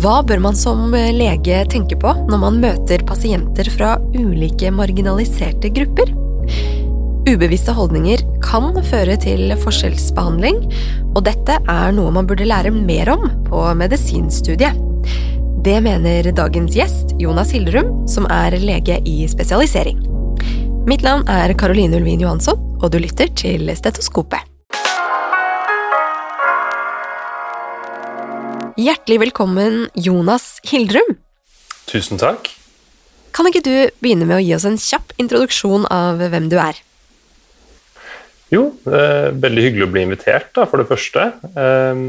Hva bør man som lege tenke på når man møter pasienter fra ulike marginaliserte grupper? Ubevisste holdninger kan føre til forskjellsbehandling, og dette er noe man burde lære mer om på medisinstudiet. Det mener dagens gjest, Jonas Hildrum, som er lege i spesialisering. Mitt navn er Caroline Ulvin Johansson, og du lytter til Stetoskopet. Hjertelig velkommen, Jonas Hildrum. Tusen takk. Kan ikke du begynne med å gi oss en kjapp introduksjon av hvem du er? Jo, eh, veldig hyggelig å bli invitert, da, for det første. Eh,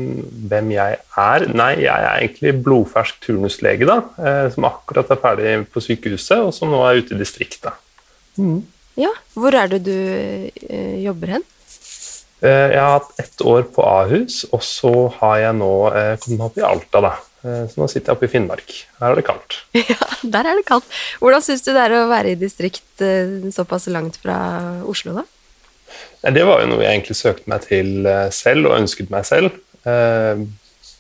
hvem jeg er? Nei, jeg er egentlig blodfersk turnuslege, da, eh, som akkurat er ferdig på sykehuset, og som nå er ute i distriktet. Mm. Ja, Hvor er det du eh, jobber hen? Eh, jeg har hatt ett år på Ahus, og så har jeg nå eh, kommet opp i Alta. da. Eh, så nå sitter jeg oppe i Finnmark. Her er det kaldt. Ja, der er det kaldt. Hvordan syns du det er å være i distrikt såpass langt fra Oslo, da? Det var jo noe jeg egentlig søkte meg til selv, og ønsket meg selv.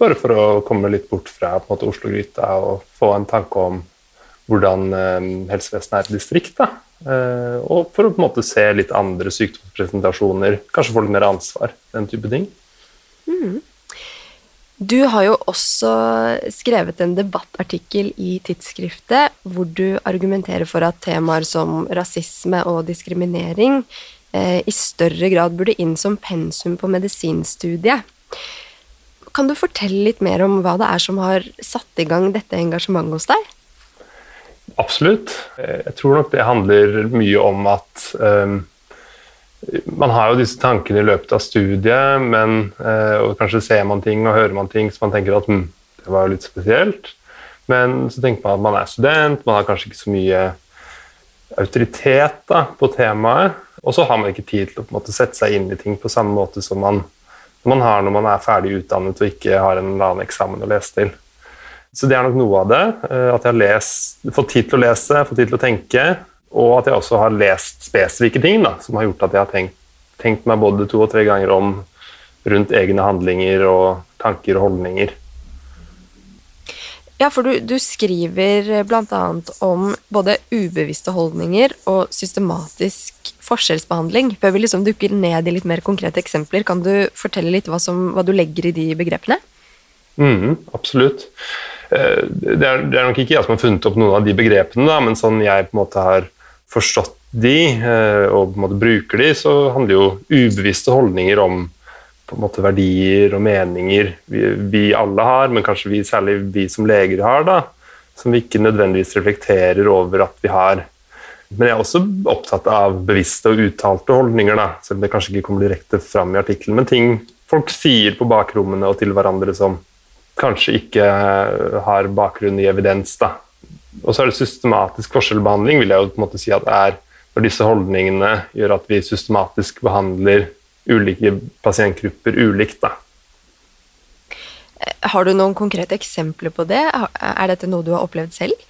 Bare for å komme litt bort fra Oslo-gryta og få en tanke om hvordan helsevesenet er i distrikt. da. Eh, og for å på en måte se litt andre sykdomspresentasjoner, kanskje få litt mer ansvar. Den type ting. Mm. Du har jo også skrevet en debattartikkel i tidsskriftet hvor du argumenterer for at temaer som rasisme og diskriminering eh, i større grad burde inn som pensum på medisinstudiet. Kan du fortelle litt mer om hva det er som har satt i gang dette engasjementet hos deg? Absolutt. Jeg tror nok det handler mye om at um, man har jo disse tankene i løpet av studiet, men, uh, og kanskje ser man ting og hører man ting så man tenker at hm, det var jo litt spesielt. Men så tenker man at man er student, man har kanskje ikke så mye autoritet da, på temaet. Og så har man ikke tid til å måte, sette seg inn i ting på samme måte som man, man har når man er ferdig utdannet og ikke har en eller annen eksamen å lese til. Så det er nok noe av det. Eh, at jeg har lest, fått tid til å lese, fått tid til å tenke. Og at jeg også har lest spesifikke ting da, som har gjort at jeg har tenkt, tenkt meg både to og tre ganger om rundt egne handlinger og tanker og holdninger. Ja, for du, du skriver bl.a. om både ubevisste holdninger og systematisk forskjellsbehandling. Før vi liksom dukker ned i litt mer konkrete eksempler, kan du fortelle litt hva, som, hva du legger i de begrepene? Mm, absolutt. Eh, det er, det er, nok ikke jeg som har funnet opp noen av de begrepene, da, men sånn jeg på en måte har forstått de, eh, og på en måte bruker de, så handler jo ubevisste holdninger om på en måte verdier og meninger vi, vi alle har, men kanskje vi, særlig vi som leger har, da, som vi ikke nødvendigvis reflekterer over at vi har. Men jeg er også opptatt av bevisste og uttalte holdninger, da, selv om det kanskje ikke kommer direkte fram i artikkelen, men ting folk sier på bakrommene og til hverandre som kanskje ikke har bakgrunn i evidens. Da. Og så er det systematisk forskjellbehandling, vil jeg jo på en måte si at det er når disse holdningene gjør at vi systematisk behandler ulike pasientgrupper ulikt. Da. Har du noen konkrete eksempler på det? Er dette noe du har opplevd selv?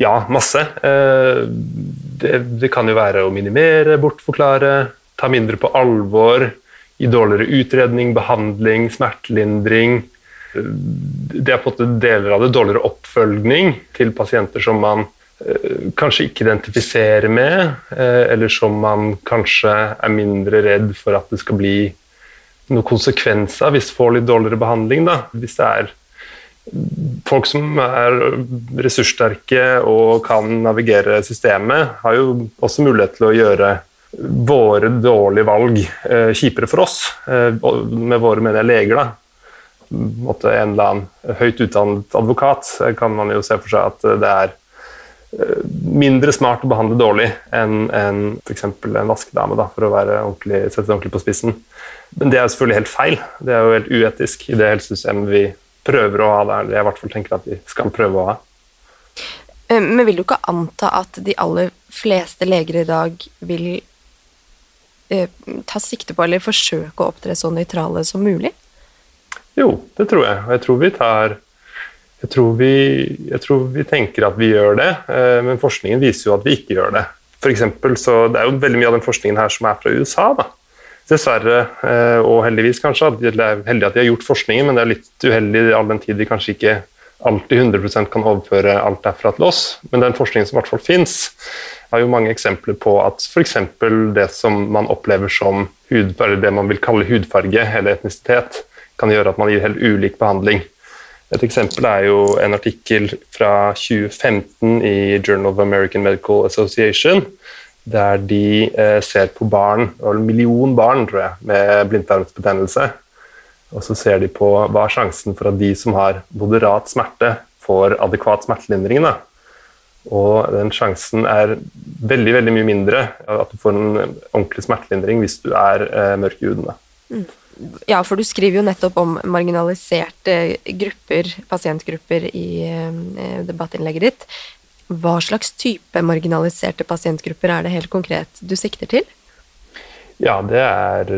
Ja, masse. Eh, det, det kan jo være å minimere, bortforklare, ta mindre på alvor, gi dårligere utredning, behandling, smertelindring det har fått deler av det dårligere oppfølging til pasienter som man eh, kanskje ikke identifiserer med, eh, eller som man kanskje er mindre redd for at det skal bli noen konsekvenser hvis får litt dårligere behandling. Da. Hvis det er folk som er ressurssterke og kan navigere systemet, har jo også mulighet til å gjøre våre dårlige valg eh, kjipere for oss. med våre mener jeg leger, da måte, en eller annen høyt utdannet advokat, kan man jo se for seg at det er eh, mindre smart å behandle dårlig enn en, f.eks. en vaskedame, da, for å ordentlig, sette det ordentlig på spissen. Men det er selvfølgelig helt feil. Det er jo helt uetisk i det helsesystemet vi prøver å ha der. Jeg i hvert fall tenker at vi skal prøve å ha. Eh, men vil du ikke anta at de aller fleste leger i dag vil eh, ta sikte på eller forsøke å opptre så nøytrale som mulig? Jo, det tror jeg. Og jeg tror vi tar jeg tror, vi, jeg tror vi tenker at vi gjør det, eh, men forskningen viser jo at vi ikke gjør det. For eksempel, så Det er jo veldig mye av den forskningen her som er fra USA. da. Dessverre, eh, og heldigvis kanskje, at det er heldig at de har gjort forskningen, men det er litt uheldig all den tid vi kanskje ikke alltid 100% kan overføre alt derfra til oss, men den forskningen som i hvert fall fins, har jo mange eksempler på at f.eks. det som man opplever som hud, det man vil kalle hudfarge eller etnisitet, kan gjøre at man gir helt ulik behandling. Et eksempel er jo en artikkel fra 2015 i Journal of American Medical Association, der de eh, ser på barn, en million barn tror jeg, med blindtarmsbetennelse. Og så ser de på hva er sjansen for at de som har moderat smerte, får adekvat smertelindring. Da. Og den sjansen er veldig veldig mye mindre at du får en ordentlig smertelindring hvis du er eh, mørk. Mm. Ja, for du skriver jo nettopp om marginaliserte grupper, pasientgrupper, i eh, debattinnlegget ditt. Hva slags type marginaliserte pasientgrupper er det helt konkret du sikter til? Ja, det, er,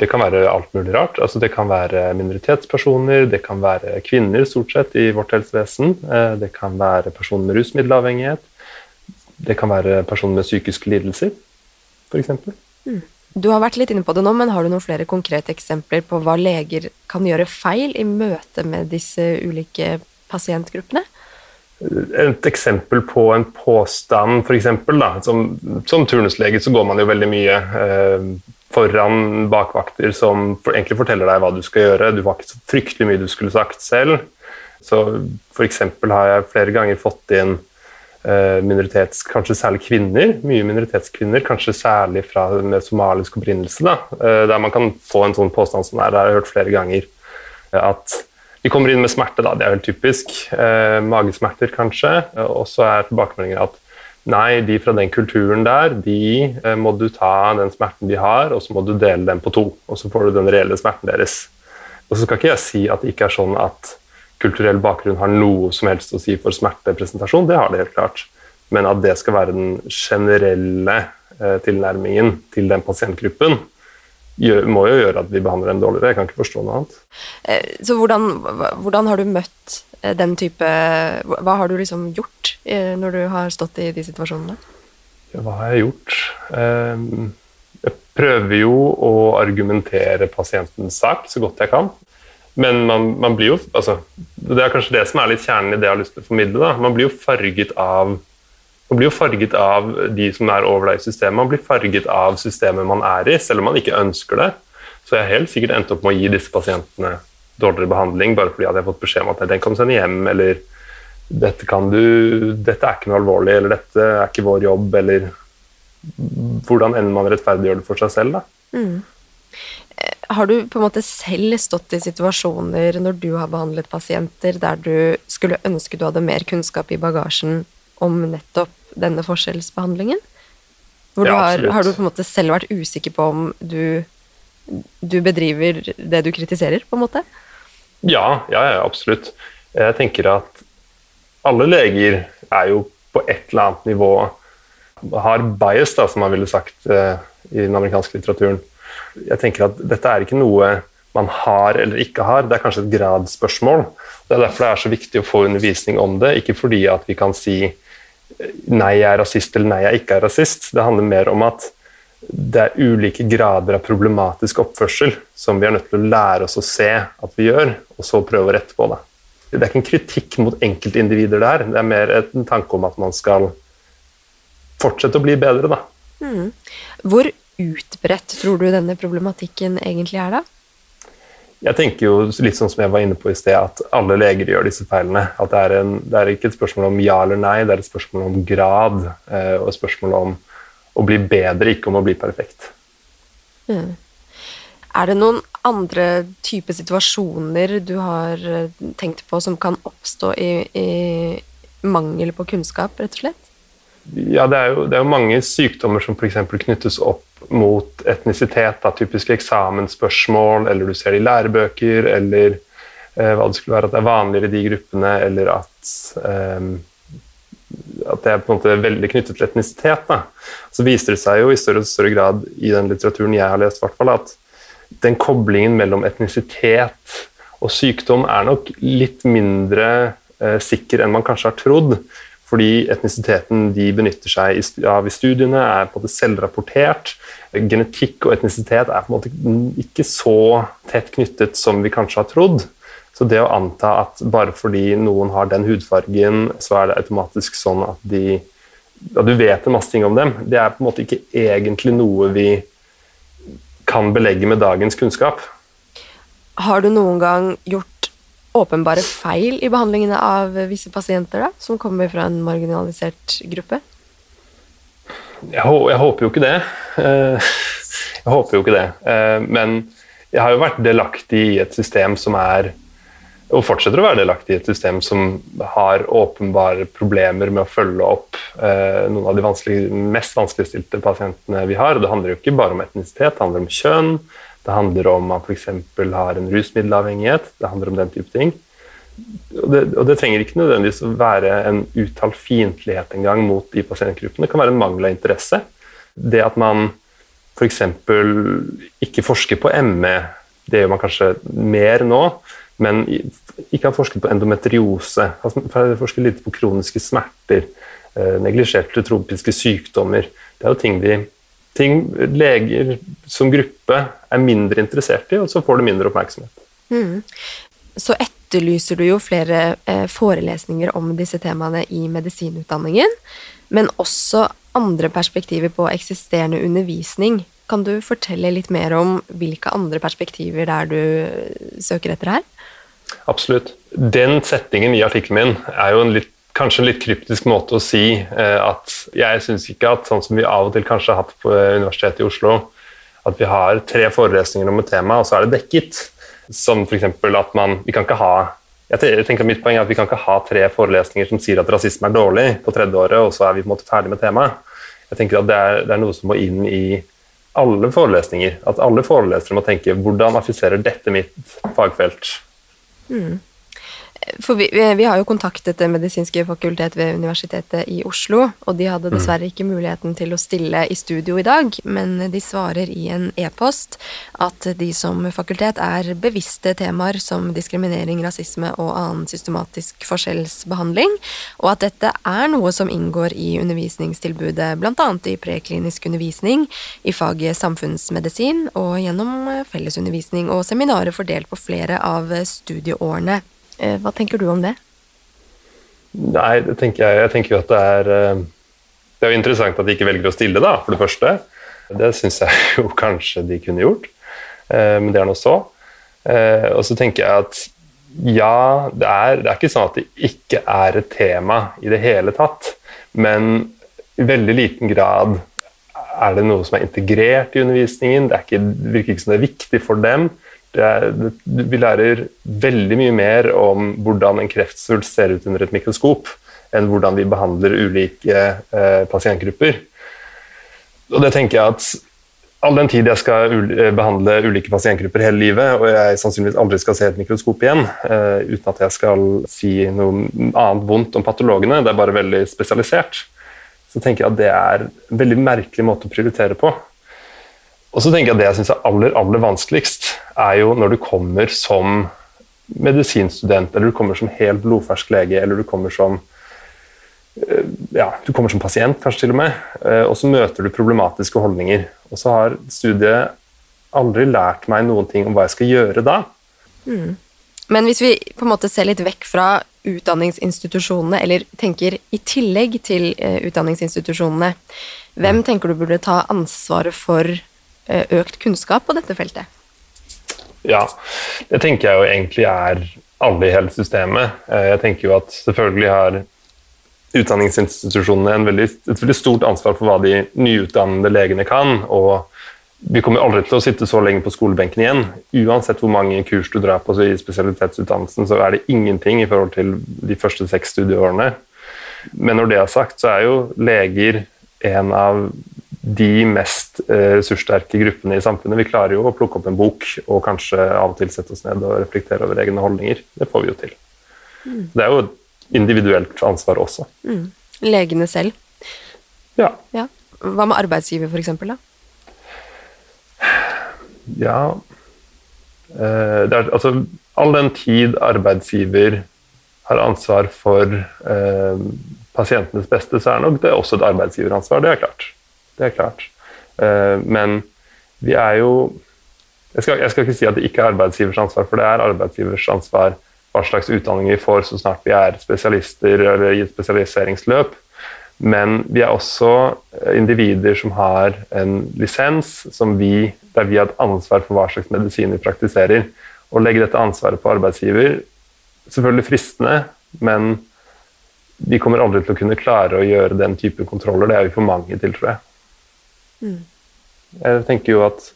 det, kan være alt mulig rart. Altså, det kan være minoritetspersoner, det kan være kvinner stort sett i vårt helsevesen. Eh, det kan være personer med rusmiddelavhengighet. Det kan være personer med psykiske lidelser, f.eks. Mm. Du har vært litt inne på det nå, men har du noen flere konkrete eksempler på hva leger kan gjøre feil i møte med disse ulike pasientgruppene? et eksempel på en påstand, f.eks. Som, som turnuslege så går man jo veldig mye eh, foran bakvakter som for, egentlig forteller deg hva du skal gjøre. Du har ikke så fryktelig mye du skulle sagt selv. Så f.eks. har jeg flere ganger fått inn minoritets... Kanskje særlig kvinner. Mye minoritetskvinner, kanskje særlig fra med somalisk opprinnelse. Da, eh, der man kan få en sånn påstand som der, det har jeg hørt flere ganger. At de kommer inn med smerte, da. Det er vel typisk. Eh, magesmerter, kanskje. Og så er tilbakemeldingen at nei, de fra den kulturen der, de eh, må du ta den smerten de har, og så må du dele den på to. Og så får du den reelle smerten deres. Og så skal ikke jeg si at det ikke er sånn at kulturell bakgrunn har noe som helst å si for smertepresentasjon, det har det helt klart. Men at det skal være den generelle eh, tilnærmingen til den pasientgruppen, må jo gjøre at vi behandler dem dårligere. Jeg kan ikke forstå noe annet. Eh, så hvordan, hvordan har du møtt eh, den type Hva har du liksom gjort når du har stått i de situasjonene? Ja, hva har jeg gjort? Jeg prøver jo å argumentere pasientens sak så godt jeg kan. Men man, man blir jo altså, Det er kanskje det som er litt kjernen i det jeg har lyst til å formidle. Da. Man blir jo farget av man blir jo farget av de som er over deg i systemet. Man blir farget av systemet man er i, selv om man ikke ønsker det. Så jeg har helt sikkert endt opp med å gi disse pasientene dårligere behandling bare fordi jeg har fått beskjed om at den kan du sende hjem, eller dette, du, dette er ikke noe alvorlig, eller dette er ikke vår jobb, eller hvordan enn man rettferdiggjør det for seg selv. Da. Mm. Har du på en måte selv stått i situasjoner når du har behandlet pasienter der du skulle ønske du hadde mer kunnskap i bagasjen om nettopp denne forskjellsbehandlingen? Hvor ja, du har, har, du på en måte selv vært usikker på om du, du bedriver det du kritiserer, på en måte? Ja, ja, ja, absolutt. Jeg tenker at alle leger er jo på et eller annet nivå har bias, da, som man ville sagt eh, i den amerikanske litteraturen. Jeg tenker at dette er ikke noe man har eller ikke har, det er kanskje et gradsspørsmål. Det er derfor det er så viktig å få undervisning om det, ikke fordi at vi kan si nei, jeg er rasist eller nei, jeg ikke er rasist. Det handler mer om at det er ulike grader av problematisk oppførsel som vi er nødt til å lære oss å se at vi gjør, og så prøve å rette på det. Det er ikke en kritikk mot enkeltindivider der, det er mer en tanke om at man skal fortsette å bli bedre, da. Mm. Hvor utbredt tror du denne problematikken egentlig er, da? Jeg tenker jo litt sånn som jeg var inne på i sted, at alle leger gjør disse feilene. At det er, en, det er ikke et spørsmål om ja eller nei, det er et spørsmål om grad. Eh, og et spørsmål om å bli bedre, ikke om å bli perfekt. Mm. Er det noen andre type situasjoner du har eh, tenkt på som kan oppstå i, i mangel på kunnskap, rett og slett? Ja, det er jo, det er jo mange sykdommer som f.eks. knyttes opp mot etnisitet. Da, typiske eksamensspørsmål, eller du ser det i lærebøker, eller eh, hva det skulle være at det er vanligere i de gruppene, eller at, eh, at det er på en måte veldig knyttet til etnisitet. Da. Så viser det seg jo i større og større grad i den litteraturen jeg har lest, hvert at den koblingen mellom etnisitet og sykdom er nok litt mindre eh, sikker enn man kanskje har trodd. Fordi etnisiteten de benytter seg av i studiene, er på det selvrapportert. Genetikk og etnisitet er på en måte ikke så tett knyttet som vi kanskje har trodd. Så det å anta at bare fordi noen har den hudfargen, så er det automatisk sånn at de ja, du vet en masse ting om dem, det er på en måte ikke egentlig noe vi kan belegge med dagens kunnskap. Har du noen gang gjort åpenbare feil i behandlingene av visse pasienter da, som kommer fra en marginalisert gruppe? Jeg, jeg håper jo ikke det. Eh, jeg håper jo ikke det. Eh, men jeg har jo vært delaktig i et system som er og fortsetter å være delaktig i et system som har åpenbare problemer med å følge opp eh, noen av de vanskelig, mest vanskeligstilte pasientene vi har. Det handler jo ikke bare om etnisitet, det handler om kjønn, det handler om man f.eks. har en rusmiddelavhengighet, det handler om den type ting. Og det, og det trenger ikke nødvendigvis å være en uttalt fiendtlighet engang mot de pasientgruppene. Det kan være en mangel av interesse. Det at man f.eks. ikke forsker på ME, det gjør man kanskje mer nå men ikke har forsket på endometriose, har forsket litt på kroniske smerter, eh, neglisjerte tropiske sykdommer. Det er jo ting, vi, ting leger som gruppe er mindre interessert i, og så får det mindre oppmerksomhet. Mm. Så etterlyser du jo flere eh, forelesninger om disse temaene i medisinutdanningen, men også andre perspektiver på eksisterende undervisning. Kan du fortelle litt mer om hvilke andre perspektiver det er du søker etter her? Absolutt. Den settingen i artikkelen min er jo en litt, kanskje en litt kryptisk måte å si eh, at jeg syns ikke at sånn som vi av og til kanskje har hatt på Universitetet i Oslo, at vi har tre forelesninger om et tema, og så er det dekket. Som f.eks. at man Vi kan ikke ha jeg tenker Mitt poeng er at vi kan ikke ha tre forelesninger som sier at rasisme er dårlig på tredje året, og så er vi på en måte ferdig med temaet. Jeg tenker at det er, det er noe som må inn i alle forelesninger. At alle forelesere må tenke hvordan affiserer dette mitt fagfelt? Mm. For vi, vi, har jo kontaktet Det medisinske fakultet ved Universitetet i Oslo, og de hadde dessverre ikke muligheten til å stille i studio i dag, men de svarer i en e-post at de som fakultet er bevisste temaer som diskriminering, rasisme og annen systematisk forskjellsbehandling, og at dette er noe som inngår i undervisningstilbudet, bl.a. i preklinisk undervisning, i faget samfunnsmedisin og gjennom fellesundervisning og seminarer fordelt på flere av studieårene. Eh, hva tenker du om det? Nei, det tenker jeg, jeg tenker jo at det er eh, Det er jo interessant at de ikke velger å stille, da, for det første. Det syns jeg jo kanskje de kunne gjort, eh, men det er nå så. Og så tenker jeg at ja, det er, det er ikke sånn at det ikke er et tema i det hele tatt, men i veldig liten grad er det noe som er integrert i undervisningen. Det, ikke, det virker ikke som det er viktig for dem. Er, vi lærer veldig mye mer om hvordan en kreftsvulst ser ut under et mikroskop, enn hvordan vi behandler ulike eh, pasientgrupper. Og det tenker jeg at All den tid jeg skal eh, behandle ulike pasientgrupper hele livet, og jeg sannsynligvis aldri skal se et mikroskop igjen, uh, uten at jeg skal si noe annet vondt om patologene, det er bare veldig spesialisert, så tenker jeg at det er en veldig merkelig måte å prioritere på. Og så tenker jeg at Det jeg syns er aller, aller vanskeligst, er jo når du kommer som medisinstudent, eller du kommer som helt blodfersk lege, eller du kommer som eh, ja, du kommer som pasient, kanskje til og med, eh, og så møter du problematiske holdninger. Og så har studiet aldri lært meg noen ting om hva jeg skal gjøre da. Mm. Men hvis vi på en måte ser litt vekk fra utdanningsinstitusjonene, eller tenker i tillegg til uh, utdanningsinstitusjonene, hvem tenker du burde ta ansvaret for Eh, økt kunnskap på dette feltet? Ja, det tenker jeg jo egentlig er alle i hele systemet. Eh, jeg tenker jo at selvfølgelig har utdanningsinstitusjonene veldig, et veldig stort ansvar for hva de nyutdannede legene kan. og vi kommer aldri til å sitte så lenge på skolebenken igjen. Uansett hvor mange kurs du drar på i spesialitetsutdannelsen, så er det ingenting i forhold til de første seks studieårene. Men når det er sagt, så er jo leger en av de mest eh, ressurssterke gruppene i samfunnet. Vi klarer jo å plukke opp en bok og kanskje av og til sette oss ned og reflektere over egne holdninger. Det får vi jo til. Mm. Det er jo et individuelt ansvar også. Mm. Legene selv? Ja. ja. Hva med arbeidsgiver, f.eks.? da? Ja eh, er, Altså, all den tid arbeidsgiver har ansvar for eh, pasientenes beste, så er nok det også et arbeidsgiveransvar. Det er klart. Det er klart. Eh, men vi er jo jeg skal, jeg skal, ikke si at det ikke er arbeidsgivers ansvar, for det er arbeidsgivers ansvar hva slags utdanning vi får så snart vi er spesialister eller i et spesialiseringsløp. Men vi er også individer som har en lisens vi, der vi har et ansvar for hva slags medisin vi praktiserer. Å legge dette ansvaret på arbeidsgiver selvfølgelig fristende, men vi kommer aldri til å kunne klare å gjøre den type kontroller. Det er vi for mange til, tror jeg. Mm. Jeg tenker jo at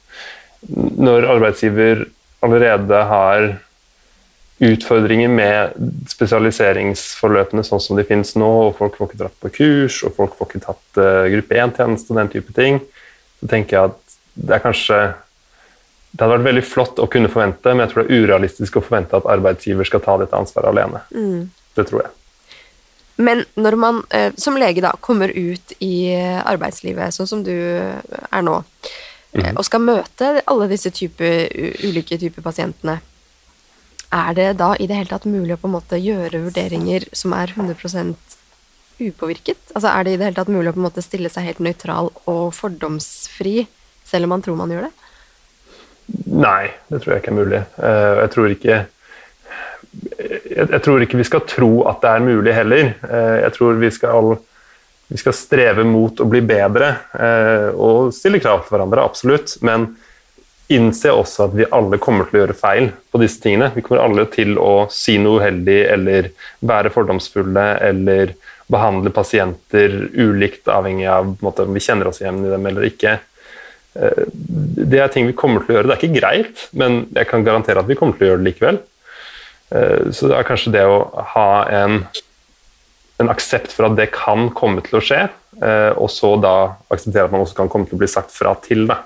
når arbeidsgiver allerede har utfordringer med spesialiseringsforløpene sånn som de finnes nå, og folk får ikke dratt på kurs, og folk får ikke tatt uh, gruppe 1-tjeneste og den type ting, så tenker jeg at det er kanskje Det hadde vært veldig flott å kunne forvente, men jeg tror det er urealistisk å forvente at arbeidsgiver skal ta dette ansvaret alene. Mm. Det tror jeg. Men når man eh, som lege da kommer ut i arbeidslivet, sånn som du er nå, mm. og skal møte alle disse type, ulike typer pasientene, er det da i det hele tatt mulig å på en måte gjøre vurderinger som er 100 upåvirket? Altså Er det i det hele tatt mulig å på en måte stille seg helt nøytral og fordomsfri, selv om man tror man gjør det? Nei, det tror jeg ikke er mulig. Eh, jeg tror ikke jeg, tror ikke vi skal tro at det er mulig heller. Eh, jeg tror vi skal, vi skal streve mot å bli bedre eh, og stille krav til hverandre, absolutt. Men innse også at vi alle kommer til å gjøre feil på disse tingene. Vi kommer alle til å si noe uheldig eller være fordomsfulle eller behandle pasienter ulikt, avhengig av måte, om vi kjenner oss igjen i dem eller ikke. Eh, det er ting vi kommer til å gjøre. Det er ikke greit, men jeg kan garantere at vi kommer til å gjøre det likevel. Eh, så det er kanskje det å ha en, en aksept for at det kan komme til å skje, eh, og så da akseptere at man også kan komme til å bli sagt fra til. det.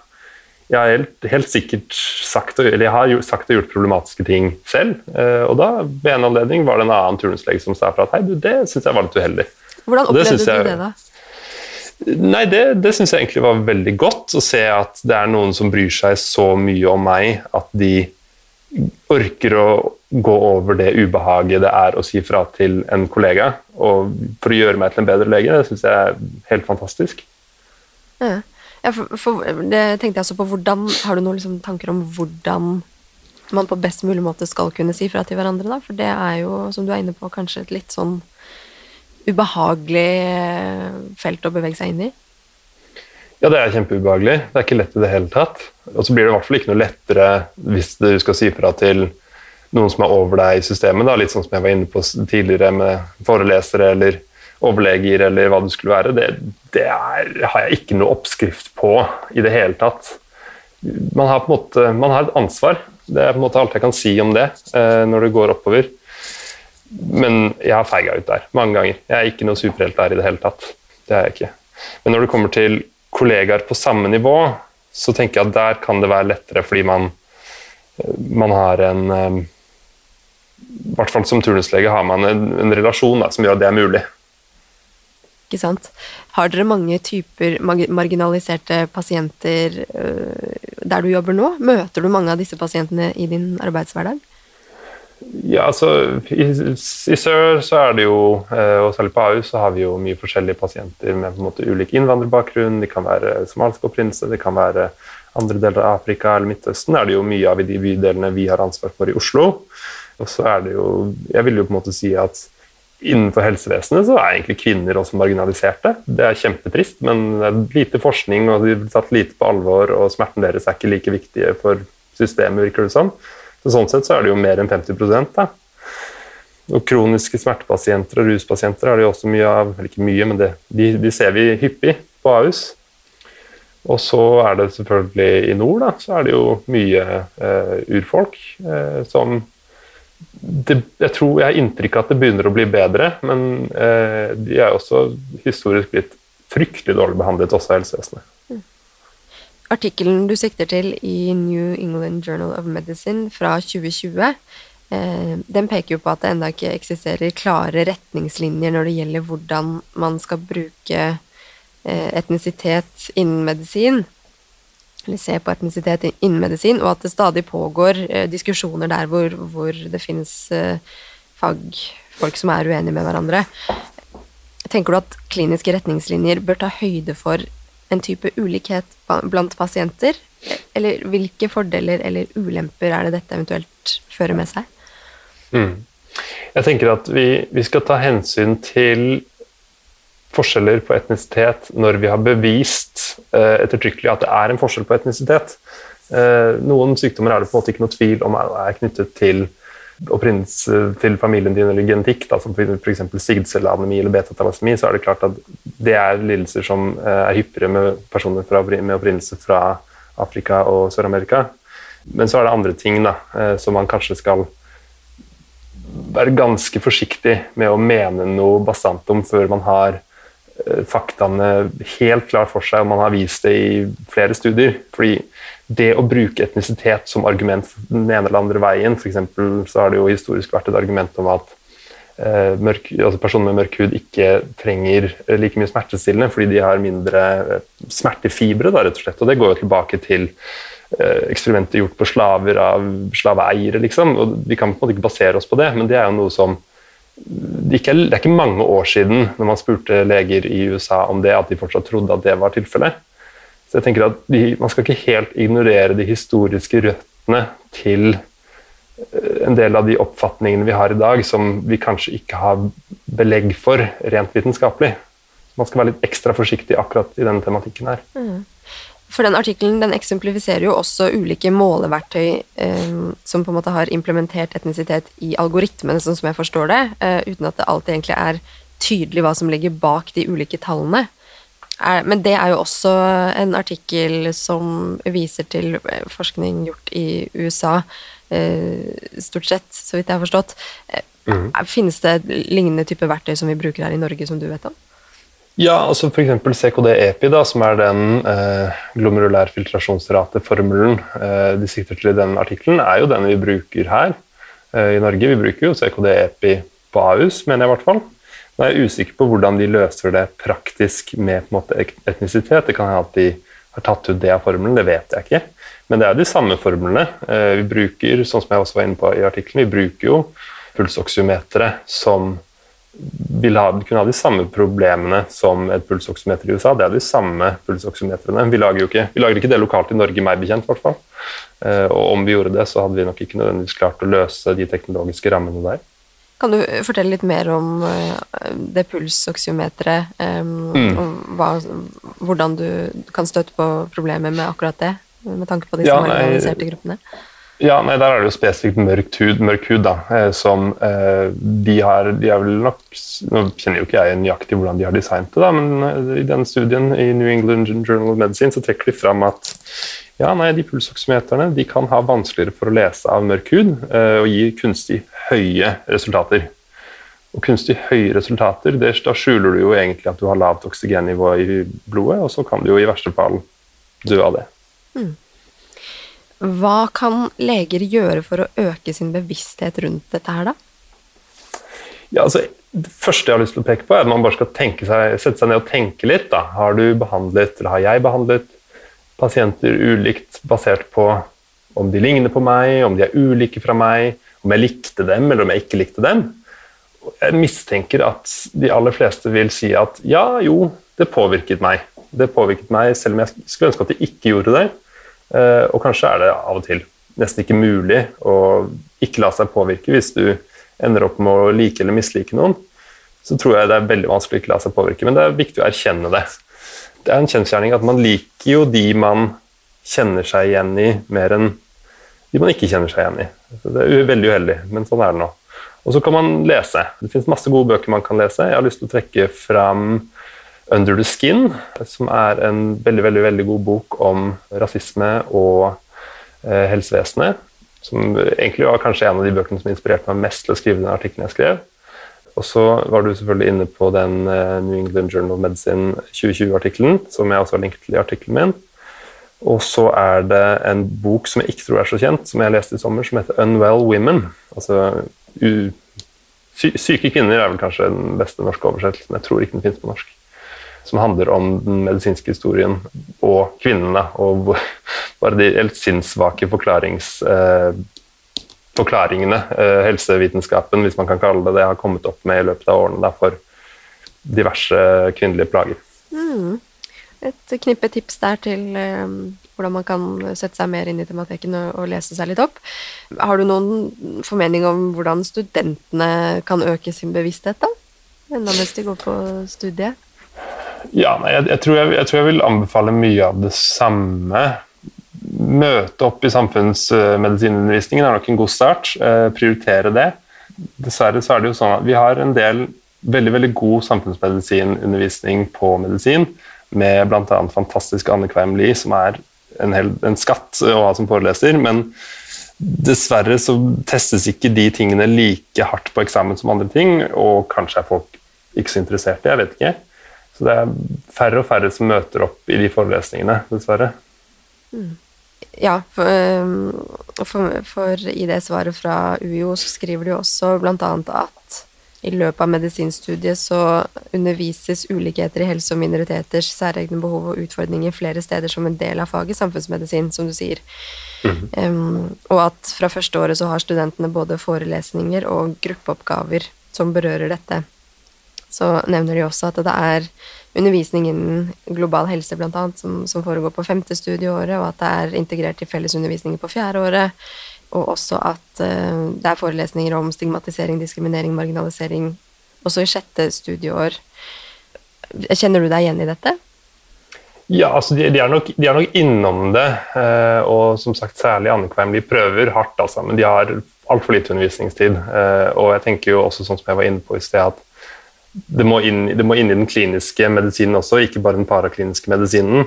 Jeg har helt, helt sikkert sagt, eller jeg har sagt og gjort problematiske ting selv. Eh, og da ved en anledning var det en annen turnuslege som sa fra at hei, du, det syns jeg var litt uheldig. Hvordan opplevde det du det, da? Nei, Det, det syns jeg egentlig var veldig godt. Å se at det er noen som bryr seg så mye om meg at de orker å gå over det ubehaget det er å si fra til en kollega, og for å gjøre meg til en bedre lege, det syns jeg er helt fantastisk. Ja. for, for, det tenkte jeg også på hvordan Har du noen liksom, tanker om hvordan man på best mulig måte skal kunne si fra til hverandre, da? For det er jo, som du er inne på, kanskje et litt sånn ubehagelig felt å bevege seg inn i? Ja, det er kjempeubehagelig. Det er ikke lett i det hele tatt. Og så blir det i hvert fall ikke noe lettere hvis du skal si fra til noen som er over deg i systemet, da. litt sånn som jeg var inne på tidligere med forelesere eller overleger eller hva det skulle være. Det, det er, har jeg ikke noe oppskrift på i det hele tatt. Man har på en måte man har et ansvar. Det er på en måte alt jeg kan si om det eh, når det går oppover. Men jeg har feiga ut der mange ganger. Jeg er ikke noe superhelt der i det hele tatt. Det er jeg ikke. Men når det kommer til kollegaer på samme nivå, så tenker jeg at der kan det være lettere fordi man, man har en eh, I hvert fall som turnuslege har man en, en relasjon da, som gjør at det er mulig. Ikke sant. Har dere mange typer marginaliserte pasienter eh, der du jobber nå? Møter du mange av disse pasientene i din arbeidshverdag? Ja, altså i, i, sør så er det jo, eh, og særlig på Ahus, så har vi jo mye forskjellige pasienter med på en måte ulik innvandrerbakgrunn. De kan være somalisk opprinnelse, det kan være andre deler av Afrika eller Midtøsten. er det jo mye av i de bydelene vi har ansvar for i Oslo. Og så er det jo Jeg vil jo på en måte si at innenfor helsevesenet så er egentlig kvinner også marginaliserte. Det er kjempetrist, men det er lite forskning, og de blir tatt lite på alvor, og smerten deres er ikke like viktige for systemet, virker det som. Sånn. Så sånn sett så er det jo mer enn 50 da. Og kroniske smertepasienter og ruspasienter er det jo også mye av Eller ikke mye, men det, de, de, ser vi hyppig på Ahus. Og så er det selvfølgelig i nord, da, så er det jo mye eh, urfolk eh, som det, Jeg tror jeg har inntrykk av at det begynner å bli bedre, men eh, de er også historisk blitt fryktelig dårlig behandlet også av helsevesenet artikkelen du sikter til i New England Journal of Medicine fra 2020, eh, den peker jo på at det ennå ikke eksisterer klare retningslinjer når det gjelder hvordan man skal bruke eh, etnisitet innen medisin, eller se på etnisitet innen medisin, og at det stadig pågår eh, diskusjoner der hvor, hvor det finnes fagfolk som er uenige med hverandre. Tenker du at kliniske retningslinjer bør ta høyde for en type ulikhet blant pasienter? Eller hvilke fordeler eller ulemper er det dette eventuelt fører med seg? Mm. Jeg tenker at vi, vi, skal ta hensyn til forskjeller på etnisitet når vi har bevist eh, ettertrykkelig at det er en forskjell på etnisitet. Eh, noen sykdommer er det på en måte ikke noe tvil om er knyttet til opprinnelse til familien din eller genetikk, da, som f.eks. sigdcelleanemi eller betatalasemi, så er det klart at det er lidelser som eh, er hyppigere med personer fra, med opprinnelse fra Afrika og Sør-Amerika. Men så er det andre ting da, eh, som man kanskje skal være ganske forsiktig med å mene noe bastant om før man har eh, faktaene helt klar for seg, og man har vist det i flere studier. Fordi det å bruke etnisitet som argument den ene eller andre veien, f.eks. så har det jo historisk vært et argument om at eh, mørk, altså personer med mørk hud ikke trenger like mye smertestillende fordi de har mindre smertefibre, da, rett og slett. Og det går jo tilbake til Eh, eksperimenter gjort på slaver av slaveeiere, liksom. og Vi kan på en måte ikke basere oss på det, men det er jo noe som det er ikke mange år siden når man spurte leger i USA om det, at de fortsatt trodde at det var tilfellet. Jeg tenker at de, Man skal ikke helt ignorere de historiske røttene til eh, en del av de oppfatningene vi har i dag, som vi kanskje ikke har belegg for rent vitenskapelig. Man skal være litt ekstra forsiktig akkurat i denne tematikken her. Mm. For den artikkelen den eksemplifiserer jo også ulike måleverktøy eh, som på en måte har implementert etnisitet i algoritmene, sånn som jeg forstår det, eh, uten at det alltid egentlig er tydelig hva som ligger bak de ulike tallene. Er, men det er jo også en artikkel som viser til eh, forskning gjort i USA, eh, stort sett, så vidt jeg har forstått. Mm. Finnes det lignende type verktøy som vi bruker her i Norge, som du vet om? Ja, altså f.eks. CKD-EPI, da, som er den eh, glomerulær filtrasjonsrateformelen eh, de sikter til i den artikkelen, er jo den vi bruker her eh, i Norge. Vi bruker jo CKD-EPI på Ahus, mener jeg i hvert fall. Nå er jeg usikker på hvordan de løser det praktisk med måte, etnisitet. Det kan hende at de har tatt ut det av formelen, det vet jeg ikke. Men det er de samme formlene. Eh, vi bruker, sånn som jeg også var inne på i artikkelen, vi bruker jo pulsoksymetere som vil ha, kunne ha de samme problemene som et pulsoksymeter i USA. Det er de samme pulsoksymetrene. Vi lager ikke, vi lager ikke det lokalt i Norge, meg bekjent. fall. Uh, og om vi gjorde det, så hadde vi nok ikke nødvendigvis klart å løse de teknologiske rammene der. Kan du fortelle litt mer om uh, det pulsoksymeteret? Um, mm. og hva, hvordan du kan støtte på problemer med akkurat det, med tanke på disse ja, marginaliserte gruppene? Ja, nei, Der er det jo spesifikt mørk hud, mørk hud da, eh, som eh, de har de er vel nok, Nå kjenner jo ikke jeg nøyaktig hvordan de har designet det, da, men eh, i den studien i New England Journal of Medicine så trekker de fram at ja, nei, de pulsoksymeterne de kan ha vanskeligere for å lese av mørk hud eh, og gi kunstig høye resultater. Og kunstig høye resultater, det, da skjuler du jo egentlig at du har lavt oksygennivå i blodet, og så kan du jo i verste fall dø av det. Mm. Hva kan leger gjøre for å øke sin bevissthet rundt dette her, da? Ja, altså, det første jeg har lyst til å peke på, er at man bare skal seg, sette seg ned og tenke litt. Da. Har du behandlet, eller har jeg behandlet, pasienter ulikt basert på om de ligner på meg, om de er ulike fra meg, om jeg likte dem eller om jeg ikke likte dem? Jeg mistenker at de aller fleste vil si at ja, jo, det påvirket meg. Det påvirket meg, selv om jeg skulle ønske at de ikke gjorde det. Eh, og kanskje er det av og til nesten ikke mulig å ikke la seg påvirke hvis du ender opp med å like eller mislike noen. Så tror jeg det er veldig vanskelig å ikke la seg påvirke, men det er viktig å erkjenne det. Det er en kjensgjerning at man liker jo de man kjenner seg igjen i, mer enn de man ikke kjenner seg igjen i. Så det er veldig uheldig, men sånn er det nå. Og så kan man lese. Det finnes masse gode bøker man kan lese. Jeg har lyst til å trekke fram 'Under the Skin', som er en veldig veldig, veldig god bok om rasisme og eh, helsevesenet. Som egentlig var kanskje en av de bøkene som inspirerte meg mest til å skrive den artikkelen jeg skrev. Og så var du selvfølgelig inne på den eh, New England Journal of Medicine 2020-artikkelen, som jeg også har linket til i artikkelen min. Og så er det en bok som jeg ikke tror er så kjent, som jeg leste i sommer, som heter 'Unwell Women'. Altså Syke kvinner er vel kanskje den beste norske oversettelsen. Jeg tror ikke den finnes på norsk som handler om den medisinske historien og kvinnene, og bare de helt sinnssvake forklarings... Forklaringene eh, helsevitenskapen, hvis man kan kalle det det, har kommet opp med i løpet av årene da, for diverse kvinnelige plager. Mm. Et knippe tips der til, eh, hvordan man kan sette seg mer inn i tematikken og, og lese seg litt opp. Har du noen formening om hvordan studentene kan øke sin bevissthet, da? Enda mens de går på studiet? Ja, nei, jeg, jeg, tror jeg, jeg, tror jeg, vil anbefale mye av det samme. Møte opp i samfunnsmedisinundervisningen er nok en god start. Eh, prioritere det. Dessverre så er det jo sånn at vi har en del veldig veldig god samfunnsmedisinundervisning på medisin, med bl.a. fantastiske Anne Kveim Lie, som er en, hel, en skatt å ha som foreleser. men Dessverre så testes ikke de tingene like hardt på eksamen som andre ting, og kanskje er folk ikke så interesserte, jeg vet ikke. Så det er færre og færre som møter opp i de forelesningene, dessverre. Mm. Ja, for, for, for, i det svaret fra UiO så skriver de også bl.a. at i løpet av medisinstudiet så undervises ulikheter i helse og minoriteters særegne behov og utfordringer flere steder som en del av faget samfunnsmedisin, som du sier. Mm. Um, og at fra første året så har studentene både forelesninger og gruppeoppgaver som berører dette. Så nevner de også at det er undervisning innen global helse, annet, som, som foregår på femte studieåret, og at det er integrert i fellesundervisninger på fjerde året og også at uh, det er forelesninger om stigmatisering, diskriminering, marginalisering også i sjette studieår. Kjenner du deg igjen i dette? Ja, altså de, de, er, nok, de er, nok, innom det. Eh, og som sagt, særlig Annekveim. De prøver hardt, altså, men de har altfor lite undervisningstid. Eh, og jeg tenker jo også, sånn som jeg var inne på i sted, at det må, inn, det må inn i den kliniske medisinen også, ikke bare den parakliniske medisinen.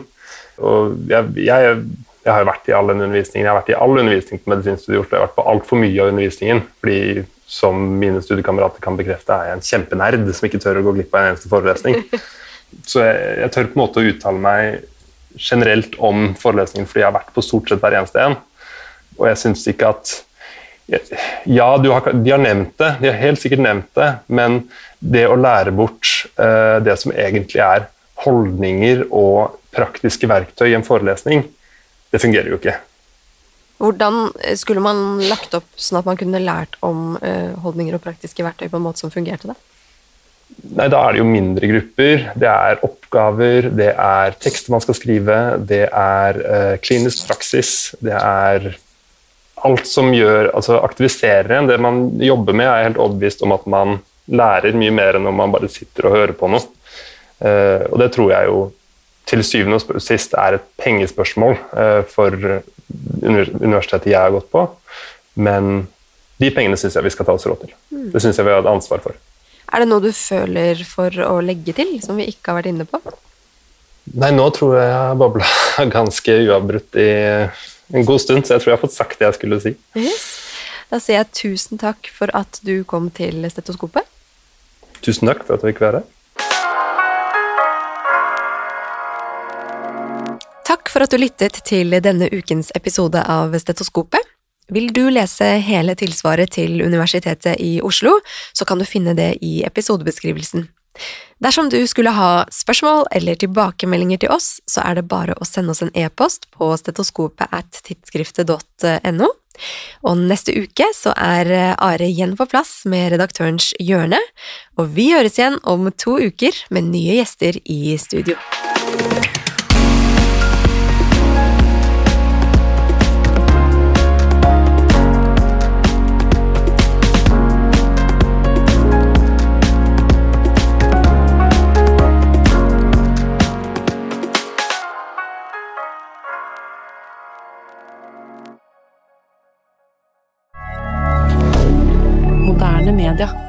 Jeg, jeg jeg har vært i all den undervisningen. Jeg har vært i all undervisning på medisinstudiet i Oslo. Jeg har vært på altfor mye av undervisningen. fordi som mine studiekamerater kan bekrefte, er jeg en kjempenerd som ikke tør å gå glipp av en eneste forelesning. Så jeg, jeg tør på en måte å uttale meg generelt om forelesningen fordi jeg har vært på stort sett hver eneste en. Og jeg syns ikke at Ja, har, de har nevnt det, de har helt sikkert nevnt det, men det å lære bort uh, det som egentlig er holdninger og praktiske verktøy i en forelesning, det fungerer jo ikke. Hvordan skulle man lagt opp sånn at man kunne lært om uh, holdninger og praktiske verktøy på en måte som fungerte? da? Nei, Da er det jo mindre grupper. Det er oppgaver, det er tekster man skal skrive, det er uh, klinisk praksis, det er alt som gjør, altså aktiviserer en. Det man jobber med, er helt overbevist om at man lærer mye mer enn om man bare sitter og hører på noe. Uh, og det tror jeg jo til syvende og sist er et pengespørsmål eh, for universitetet jeg har gått på. Men de pengene syns jeg vi skal ta oss råd til. Mm. Det syns jeg vi har et ansvar for. Er det noe du føler for å legge til, som vi ikke har vært inne på? Nei, nå tror jeg jeg har babla ganske uavbrutt i en god stund, så jeg tror jeg har fått sagt det jeg skulle si. Yes. Da sier jeg tusen takk for at du kom til Stetoskopet. Tusen takk for at du fikk være her. Takk for at du lyttet til denne ukens episode av Stetoskopet. Vil du lese hele tilsvaret til Universitetet i Oslo, så kan du finne det i episodebeskrivelsen. Dersom du skulle ha spørsmål eller tilbakemeldinger til oss, så er det bare å sende oss en e-post på stetoskopet at tidsskriftet.no. Og neste uke så er Are igjen på plass med redaktørens hjørne, og vi høres igjen om to uker med nye gjester i studio. Twitter.